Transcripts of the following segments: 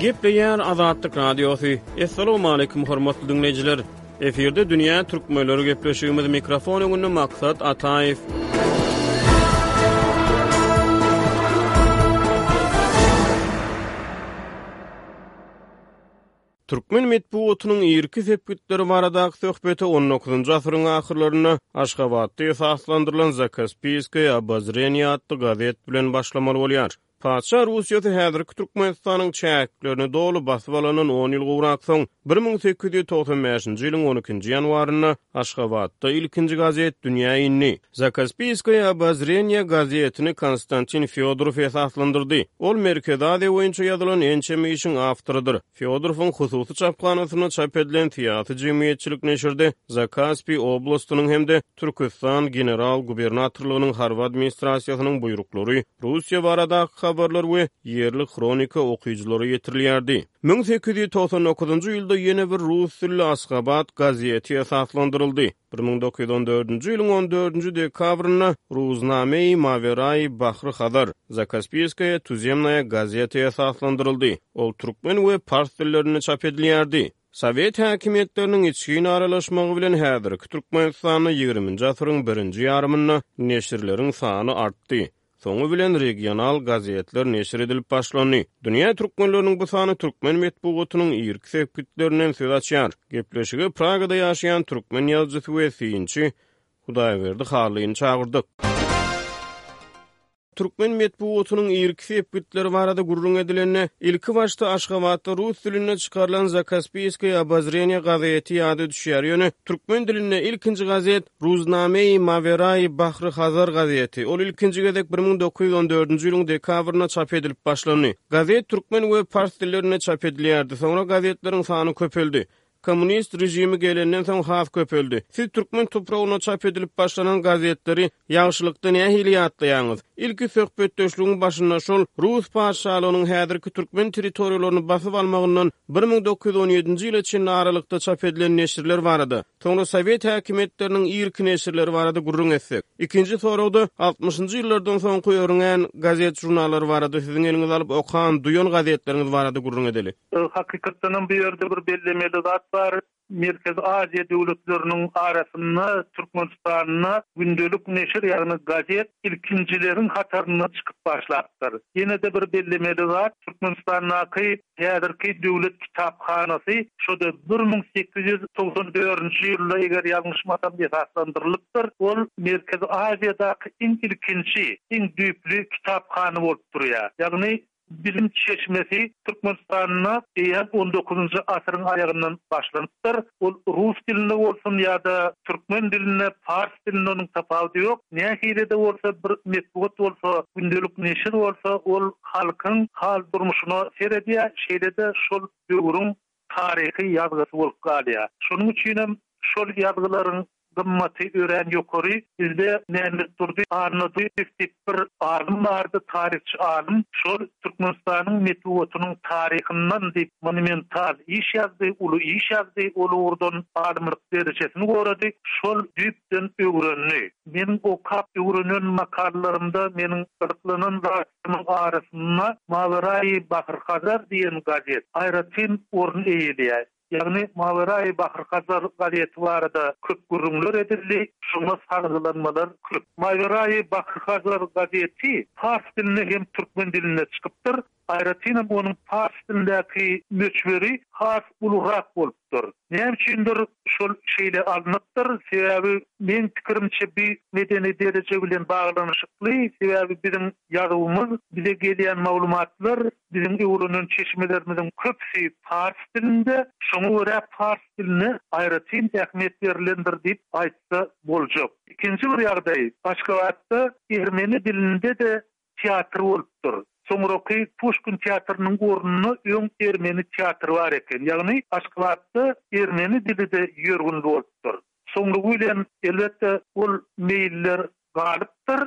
Gepleýär Azatlyk Radiosy. Assalamualaikum hormatly dinleýjiler. Efirde dünýä türkmenleri gepleşigimiz mikrofon öňünde maksat Ataýew. Türkmen metbugatynyň irki sepgitleri baradaky söhbeti on dokuzynjy asyryň ahyrlarynda Aşgabatda esaslandyrylan Zakaspiýskoýe obozreniýe atly gazet bilen başlamaly bolýar. Patyşa Russiýasy häzirki Türkmenistanyň çäklerini doly basyp alandan on ýyl gowrak soň, bir müň sekiz ýüz togsan bäşinji ýylyň on ikinji ýanwarynda Aşgabatda ilkinji gazet dünýä indi. Zakaspiýskoýe obozreniýe gazetini Konstantin Fýodorow esaslandyrdy. Ol Merkezi Aziýa boýunça ýazylan ençeme işiň awtorydyr. Fýodorowyň hususy çaphanasynda çap edilen syýasy-jemgyýetçilik neşirde Zakaspi oblastynyň hem-de Türküstan general-gubernatorlygynyň harby administrasiýasynyň buýruklary, Russiýa baradaky habarlar we ýerli hronika okyjylara ýetirilýärdi. Müň sekiz ýüz togsan dokuzynjy ýylda ýene bir rus dilli Aşgabat gazeti esaslandyryldy. Bir müň dokuz ýüz on dördünji ýylyň on dördünji dekabrynda Ruznamei Mawerai Bahri Hazar, Zakaspiýskaýa tuzemnaýa gazeti esaslandyryldy. Ol türkmen we pars dillerinde çap edilýärdi. Sowet häkimiýetleriniň içgin aralaşmagy bilen häzirki Türkmenistanda ýigriminji asyryň birinji ýarymynda neşirleriň sany artdy. Soňy bilen regional gazetler neşir edilip başlandy. Dünýä türkmenleriniň bu sany türkmen metbugatynyň irki sepgitlerinden söz açýar. Gepleşige Pragada ýaşaýan türkmen ýazyjysy we synçy Hudaýberdi Hallyny çagyrdyk. Türkmen metbugatynyň irki sepgitleri barada gürrüň edilende, ilki başda Aşgabatda rus dilinde çykarylan Zakaspiýskiýe obozreniýe gazeti ýada düşýär, ýöne türkmen dilinde ilkinji gazet Ruzname-i Maverayi Bahri Hazar gazeti. Ol ilkinji gezek bir müň dokuz ýüz on dördünji ýylyň dekabrynda çap edilip başlandy. Gazet türkmen we pars dillerinde çap edilýärdi. Soňra gazetleriň sany köpeldi. Kommunist režimi gelenden soň has köpeldi. Siz türkmen tupragynda çap edilip başlanan gazetleri ýagşylykda nähili ýatlaýaňyz? Ilki söhbetdeşligiň başynda şol rus patyşalygynyň häzirki türkmen territoriýalaryny basyp almagyndan bir müň dokuz ýüz on ýedinji ýyla çenli aralykda çap edilen neşirler barada Soňra sowet häkimiýetleriniň irki neşirleri barada gürrüň etsek. Ikinji soragda altmyşynjy ýyllardan soňky örňän gazet-žurnallar barada siziň eliňizi alyp okan, duýan gazetleriňiz barada gürrüň edeli. Hakykatdanam bu ýerde bir bellemeli zat bar. Merkezi Aziýa döwletleriniň arasynda Türkmenistanda gündelik neşir, ýagny gazet ilkinjileriň hatarynda çykyp başlapdyr. Ýene-de bir bellemeli zat, Türkmenistandaky Häzirki Döwlet kitaphanasy şo-da bir müň sekiz ýüz togsan dördünji ýylda, eger ýalňyşmasam, esaslandyrylypdyr. Ol Merkezi Aziýadaky iň ilkinji, iň düýpli kitaphana bolup durýar. Ýagny bilim çeşmesi Türkmenistanda eýýäm on dokuzynjy asyryň aýagyndan başlanypdyr. Ol rus dilinde bolsun ýa-da türkmen dilinde, pars Indi onuň tapawudy ýok. Nähili-de bolsa bir metbugat bolsa, gündelik neşir bolsa, ol halkyň hal-durmuşyna seredýär, şeýle-de şol döwrüň taryhy ýazgysy bolup galýar. Şonuň üçinem şol ýazgylaryň gymmaty örän ýokary. Bizde Mämmetdurdy Annaduýew diýip, Bir alym bardy, taryhçy alym. Şol Türkmenistanyň metbugatynyň taryhyndan diýip monumental iş ýazdy, uly iş ýazdy. Ol ugurdan alymlyk derejesini gorady. Şol düýpden öwrendi. Meniň okap öwrenen makalalarymda meniň gyzyklanan zatlarymyň arasynda Maweraýi Bahr Hazar diýen gazet aýratyn orun eýeleýär. Ýagny Maweraýy Bahr Hazar gazeti barada köp gürrüňler edildi, şoňa salgylanmalar köp. Maweraýy Bahr Hazar gazeti pars dilinde hem türkmen dilinde çykypdyr, aýratynam onuň pars dilindäki möçberi has ulurak bolupdyr. Näme üçindir şol şeýle alnypdyr, sebäbi meň pikirimçe bi medeni dereje bilen baglanyşykly, sebäbi biziň ýazuwymyz, bize gelýän maglumatlar Biziň öwrenen çeşmelerimiziň köpüsi pars dilinde, şoňa görä pars diline aýratyn ähmiýet berilendir diýip aýtsa boljak. Ikinji bir ýagdaý, Aşgabatda ermeni dilinde-de teatr bolupdyr. Soňraky Puşkin teatrynyň ornunda öň ermeni teatry bar eken. Ýagny Aşgabatda ermeni dili-de ýörgün bolupdyr. Şonlugy bilen, elbetde, ol meýiller galypdyr.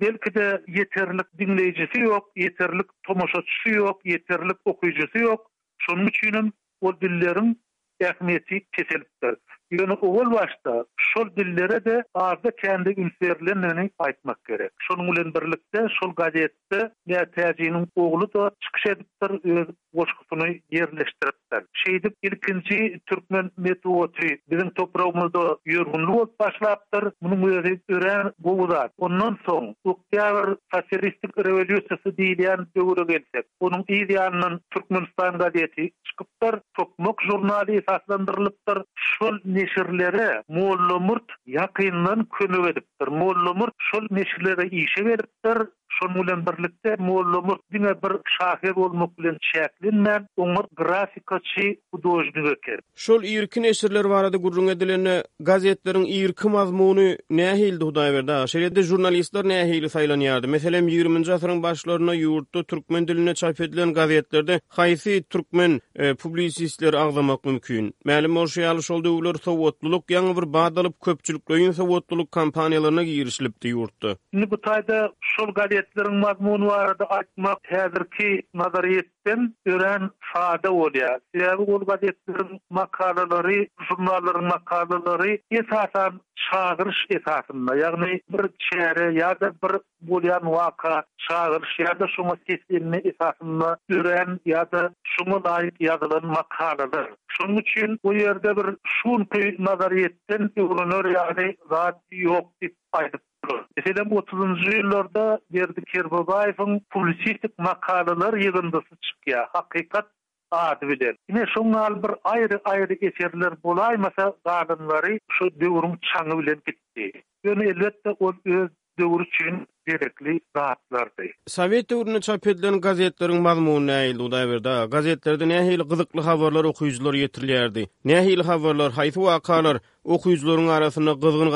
Belki-de, ýeterlik diňleýjisi ýok, ýeterlik tomaşaçysy ýok, ýeterlik okyjysy ýok. Şonuň üçinem ol dilleriň ähmiýeti peselipdir. Ýöne owal başda şol dillere-de azda-kände üns berilendigini aýtmak gerek. Şonuň bilen birlikde, şol gazet Klipde mätäjiniň ogly-da çykyş edipdir, öz goşgusyny ýerleşdiripdir. Şeýdip, ilkinji türkmen metbugaty biziň topragymyzda ýörgünli bolup başlapdyr. Munuň özi örän gowy zat. Ondan soň, oktýabr sosialistik rewolýusiýasy diýilýän döwüre gelsek, onuň yz ýanyndan Türkmenistan gazeti çykypdyr, Tokmak žurnaly esaslandyrylypdyr. Şol neşirlere Mollamurt ýakyndan kömek edipdir. Bir Mollamurt şol neşirlere işe gelipdir. Şonuň bilen birlikde Mollamurt diňe bir şahyr bolmak bilen çäklenmän, oňat grafikaçy, hudožnik eken. Şol irki neşirler barada gürrüň edilende, gazetleriň irki mazmuny nähilidi, Hudaýberdi aga? Şeýle-de žurnalistler nähili saýlanýardy? Meselem, ýigriminji asyryň başlarynda ýurtda türkmen dilinde çap edilen gazetlerde haýsy türkmen publisistleri agzamak mümkin. Mälim bolşy ýaly, şol döwürler sowatlylyk ýaňy bir bat alyp, köpçülikleýin sowatlylyk kampaniýalaryna girişilipdi ýurtda. Indi bu taýda şol gazetleriň mazmuny barada aýtmak häzirki nazaryýetden örän sada bolýar. Sebäbi ol gazetleriň makalalary, žurnallaryň makalalary esasan çagyryş esasynda, ýagny bir çäre ýa-da bir bolýan waka, çagyryş ýa-da şoňa seslenme esasynda dörän ýa-da şoňa laýyk ýazylan makalalar. Şonuň üçin bu ýerde bir şu günki nazaryýetden öwrener ýaly zat ýok diýip aýdyp bolar. Meselem, otuzynjy ýyllarda Berdi Kerbabaýewiň publisistik makalalar ýygyndysy çykýar, Hakykat ady bilen. Ine, şoň ýaly bir aýry-aýry eserler bolaýmasa, galanlary şu döwrüň çaňy bilen gitdi. Ýöne, elbetde, ol öz döwri üçin gerekli zatlardy. Sowet döwründe çap edilen gazetleriň mazmuny nähildi, Hudaýberdi aga? Gazetlerde nähili gyzykly habarlar okyjylara ýetirilýärdi? Nähili habarlar, haýsy wakalar okyjylaryň arasynda gyzgyn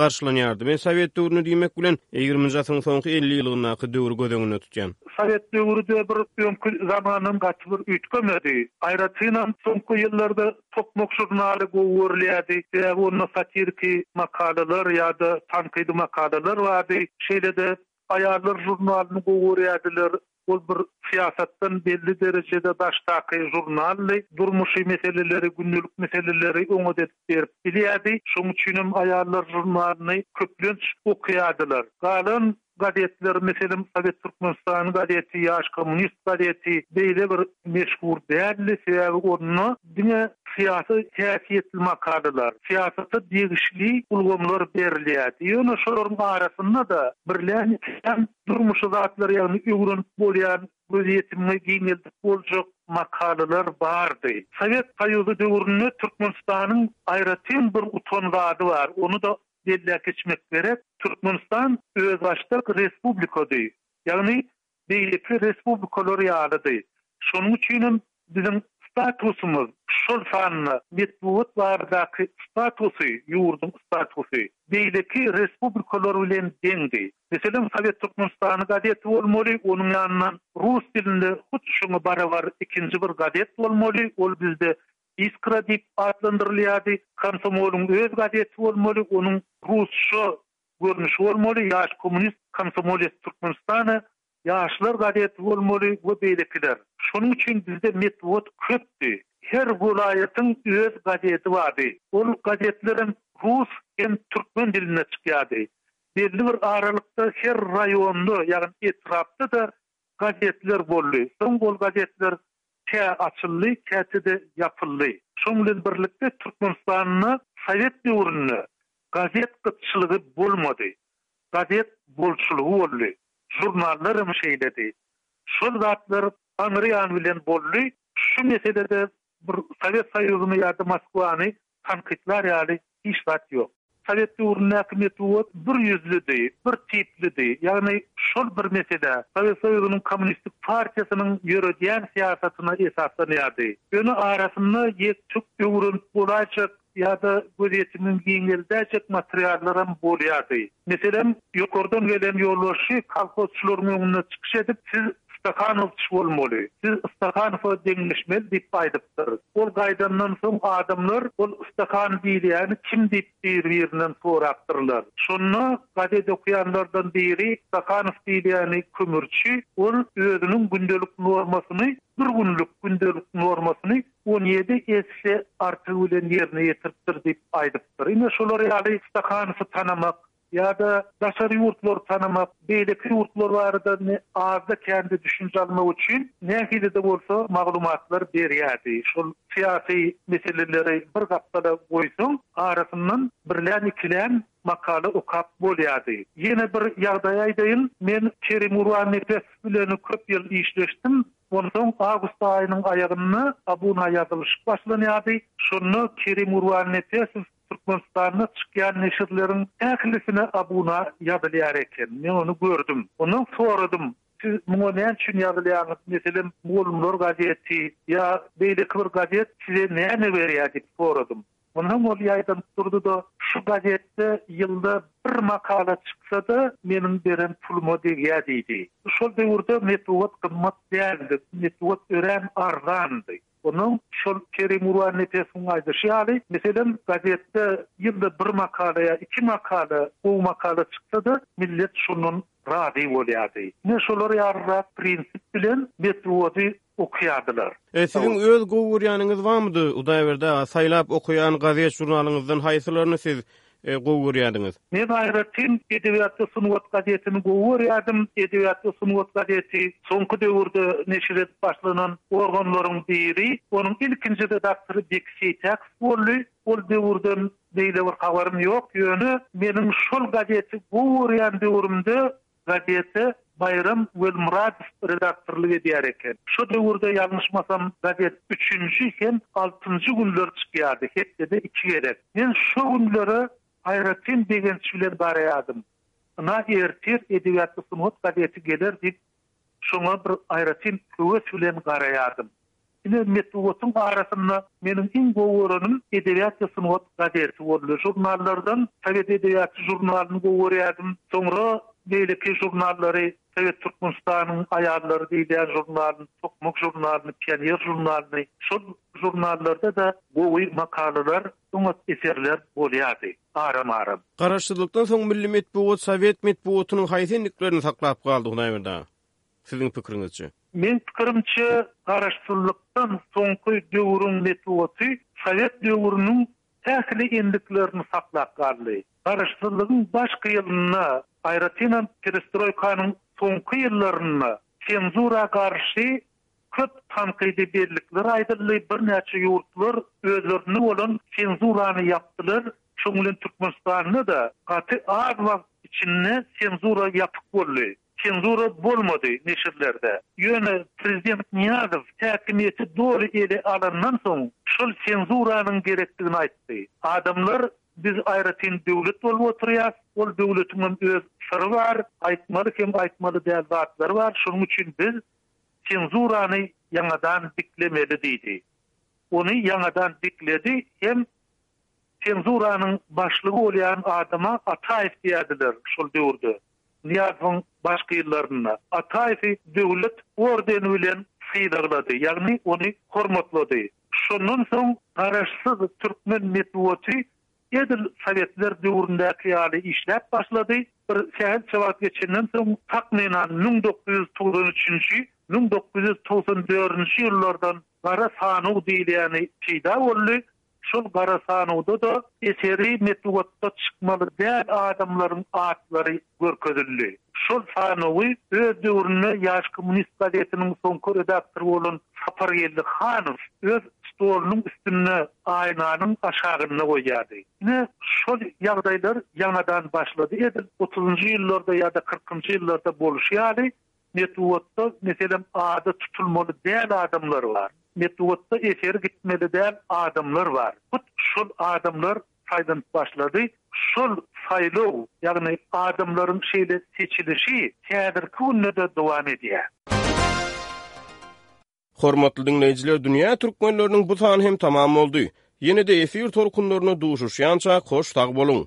garşylanýardy. Men sowet döwrüni diýmek bilen, ýigriminji asyryň soňky elli ýyllygyndaky döwri göz öňünde tutýan. Sowet döwri-de bir öňki zamandan gaty bir üýtgemedi. Aýratynam, soňky ýyllarda Tokmak žurnaly gowy görülýärdi, sebäbi onda satiriki makalalar ýa-da tankydy makalalar bardy. Şeýle-de, aýallar žurnalyny gowy görýärdiler, Ol bir syýasatdan belli derejede daşdaky žurnaldy. Durmuşy meseleleri, gündelik meseleleri oňat edip berip bilýärdi. Şonuň üçinem aýallar žurnalyny köplenç okaýardylar. Galan gazetler, meselem, Sowet Türkmenistany gazeti, Ýaş kommunist gazeti beýle bir meşhur däldi, sebäbi onda diňe syýasy häsiýetli makalalar, syýasata degişli ulgamlar berilýärdi. Ýöne şolaryň arasynda-da birlän-ikilän Durmuşy zatlar ýagny öwrenip bolýan, göz ýetimiňi giňeldip boljak makalalar bardy. Sowet Soýuzy döwründe Türkmenistanyň aýratyn bir utan zady bar, ony-da belläp geçmek gerek, Türkmenistan özbaşdak respublikady, ýagny beýleki respublikalar ýalydy. Şonuň üçinem Biziň statusymyz, şol sanda metbugat baradaky statusy, ýurduň statusy beýleki respublikalar bilen deňdi. Meselem, Sowet Türkmenistany gazeti bolmaly, onuň ýanyndan rus dilinde hut şuňa barabar ikinji bir gazet bolmaly, ol bizde Iskra diýip atlandyrylýardy. Komsomolyň öz gazeti bolmaly, onuň rusça görnüşi bolmaly, Ýaş kommunist, Komsomolec Türkmenistana Ýaşlar gazeti bolmaly we beýlekiler. Şonuň üçin bizde metbugat köpdi. Her welaýatyň öz gazeti bardy. Ol gazetler hem rus, hem türkmen dilinde çykýardy. Belli bir aralykda her raýonda, ýagny etrapda-da gazetler boldy. Soň ol gazetler kä açyldy, käte-de ýapyldy. Şonuň bilen birlikde Türkmenistanda sowet döwründe gazet gytçylygy bolmady. Gazet bolçulygy boldy. Žurnallaram şeýledi. Şol zatlar aňryýany bilen boldy. Şu meselede bir Sowet Soýuzyny ýa-da Moskwany Tankytlar ýaly hiç zat ýok. Sowet döwründäki metod birýüzlüdi, bir tiplidi. Ýagny şol bir mesele, Sowet Soýuzynyň Kommunistik partiýasynyň ýöredýän syýasatyna esaslanýardy. Ýöne arasynda ýek-tük öwrenip bolaýjak ýa-da gözýetimini giňeldäýjek materiallaram bolýardy. Meselem, ýokardan gelen ýolbaşçy kolhozçylaryň öňünde çykyş edip, Siz stahanowçy bolmaly, siz Stahanowa deňleşmeli diýip aýdypdyr. Ol gaýdandan soň adamlar ol stahan diýilýäni kim diýip bir-birinden sorapdyrlar. Şonda gazet okaýanlardan biri Stahanow diýilýäni kömürçi, ol özüniň gündelik normasyny, bir günlük gündelik normasyny on ýedi esse artygy bilen ýerine ýetiripdir diýip aýdypdyr. Ine, şular ýaly Stahanovy tanamak ýa-da daşary ýurtlary tanamak, beýleki ýurtlar barada azda-kände düşünje almak üçin nähili-de bolsa maglumatlar berýärdi. Şol syýasy meseleleri bir gapdala goýsaň, arasyndan birlän-ikilän makala okap bolýardy. Ýene bir ýagdaý aýdaýyn, men Kerim Gurbannepesow bilen köp ýyl işleşdim. Onsoň awgust aýynyň aýagynda Abuna ýazylyşyp başlanýardy. Şonda Kerim Gurbannepesow Türkmenistanda çykýan neşirleriň ählisine abuna ýazylýar eken. Men ony gördüm. Ondan soradym, Siz muňa näme üçin ýazylýaňyz? Meselem, Mugallymlar gazeti ýa beýleki bir gazet size näme berýär? diýip soradym. Onsoň ol ýaýdanyp durdy-da, Şu gazetde ýylda bir makala çyksa-da, meniň beren puluma degýär diýdi. Şol döwürde metbugat gymmat däldi. Metbugat örän arzandy. Onsoň şol Peri Murwanepesiň aýdyşy ýaly, meselem, gazetde ýylda bir makala ýa iki makala, gowy makala çyksa-da, millet şondan razy bolýardy. Ine, şolar ýaly zat prinsip bilen metwody okaýardylar. E, siziň öz gowy görýäniňiz barmydy, Hudaýberdi aga? Saýlap okaýan gazet-žurnalyňyzdan haýsylaryny siz gowy görýärdiňiz? Men aýratyn Edebiýat we sungat gazetini gowy görýärdim. Edebiýat we sungat gazeti soňky döwürde neşir edip başlanan organlaryň biri. Onuň ilkinji redaktory Beki Seýtäkow boldy. Ol döwürden Beýle bir habarym ýok, ýöne meniň şol gazeti gowy görýän döwrümde gazete Baýram Welmyradow redaktorlyk edýär eken. Şo döwürde ýalňyşmasam gazet üçünji hem altynjy günler çykýardy, hepdede iki gezek. Men şo günlere aýratyn begenç bilen garaýardym. Ynha ertir Edebiýatly sungat gazeti geler diýip Şoňa bir aýratyn höwes bilen garaýardym. Ine, metbugatyň arasynda meniň iň gowy görenim Edebiýat we sungat gazeti boldy. Žurnallardan Sowet edebiýaty žurnalyny gowy görýärdim. Soňra beýleki žurnallary, Sowet Türkmenistanyň aýallary diýilýän žurnalyny, Tokmak žurnalyny, Pioner žurnalyny, şol žurnallarda-da gowy makalalar, oňat eserler bolýardy. Aram-aram. Garaşsyzlykdan soň milli metbugat sowet metbugatynyň haýsy endiklerini saklap galdy Hudaýberdi aga? Siziň pikiriňizçe. Meň pikirimçe garaşsyzlykdan soňky döwrüň metbugaty sowet döwrüniň ähli endiklerini saklap galdy. Garaşsyzlygyň başky ýylynda, aýratynam perestroýkanyň soňky ýyllarynda senzura garşy Köp tankydy bellikler aýdyldy, birnäçe ýurtlar özlerinde bolan senzurany ýapdylar, şoň bilen Türkmenistanda-da gaty az wagt içinde senzura ýapyk boldy, senzura bolmady neşirlerde. Ýöne prezident Nyýazow häkimiýeti doly ele alandan soň şol senzuranyň gerekdigini aýtdy. Adamlar biz aýratyn döwlet bolup oturýas, ol döwletiňem öz syry bar, aýtmaly hem aýtmaly däl zatlary bar, şonuň üçin biz senzurany ýaňadan diklemeli diýdi. Ony ýaňadan dikledi hem senzuranyň başlygy bolýan adama Ataýew diýerdiler şol döwürde, Nyýazowyň başky ýyllarynda. Ataýewi döwlet ordeni bilen sylaglady, ýagny ony hormatlady. Şondan soň garaşsyz türkmen metbugaty Edil sowetler döwründäki ýaly işläp başlady. Bir sähelçe wagt geçenden soň, takmynan, müň dokuz ýüz togsan üçünji, müň dokuz ýüz togsan dördünji ýyllardan gara sanaw diýilýäni peýda boldy. Şol gara sanawda-da eseri metbugatda çykmaly däl adamlaryň atlary görkezildi. Şol sanawy öz döwründe Ýaş kommunist gazetiniň soňky redaktory bolan Sapargeldi Hanow öz stolunyň üstünde aýnanyň aşagynda goýýardy. Ine, şol ýagdaýlar ýaňadan başlady. Edil otuzynjy ýyllarda ýa-da kyrkynjy ýyllarda bolşy ýaly, metbugatda, meselem, ady tutulmaly däl adamlar bar. Metbugatda eseri gitmeli däl adamlar bar. Hut şol adamlar saýlanyp başlady. Şol saýlaw, ýagny adamlaryň şeýle seçilişi häzirki günde-de dowam edýär. Hormatly diňleýjiler, dünýä türkmenleriniň bu sany hem tamam boldy. Ýene-de efir tolkunlarynda duşuşýança, hoş sag boluň!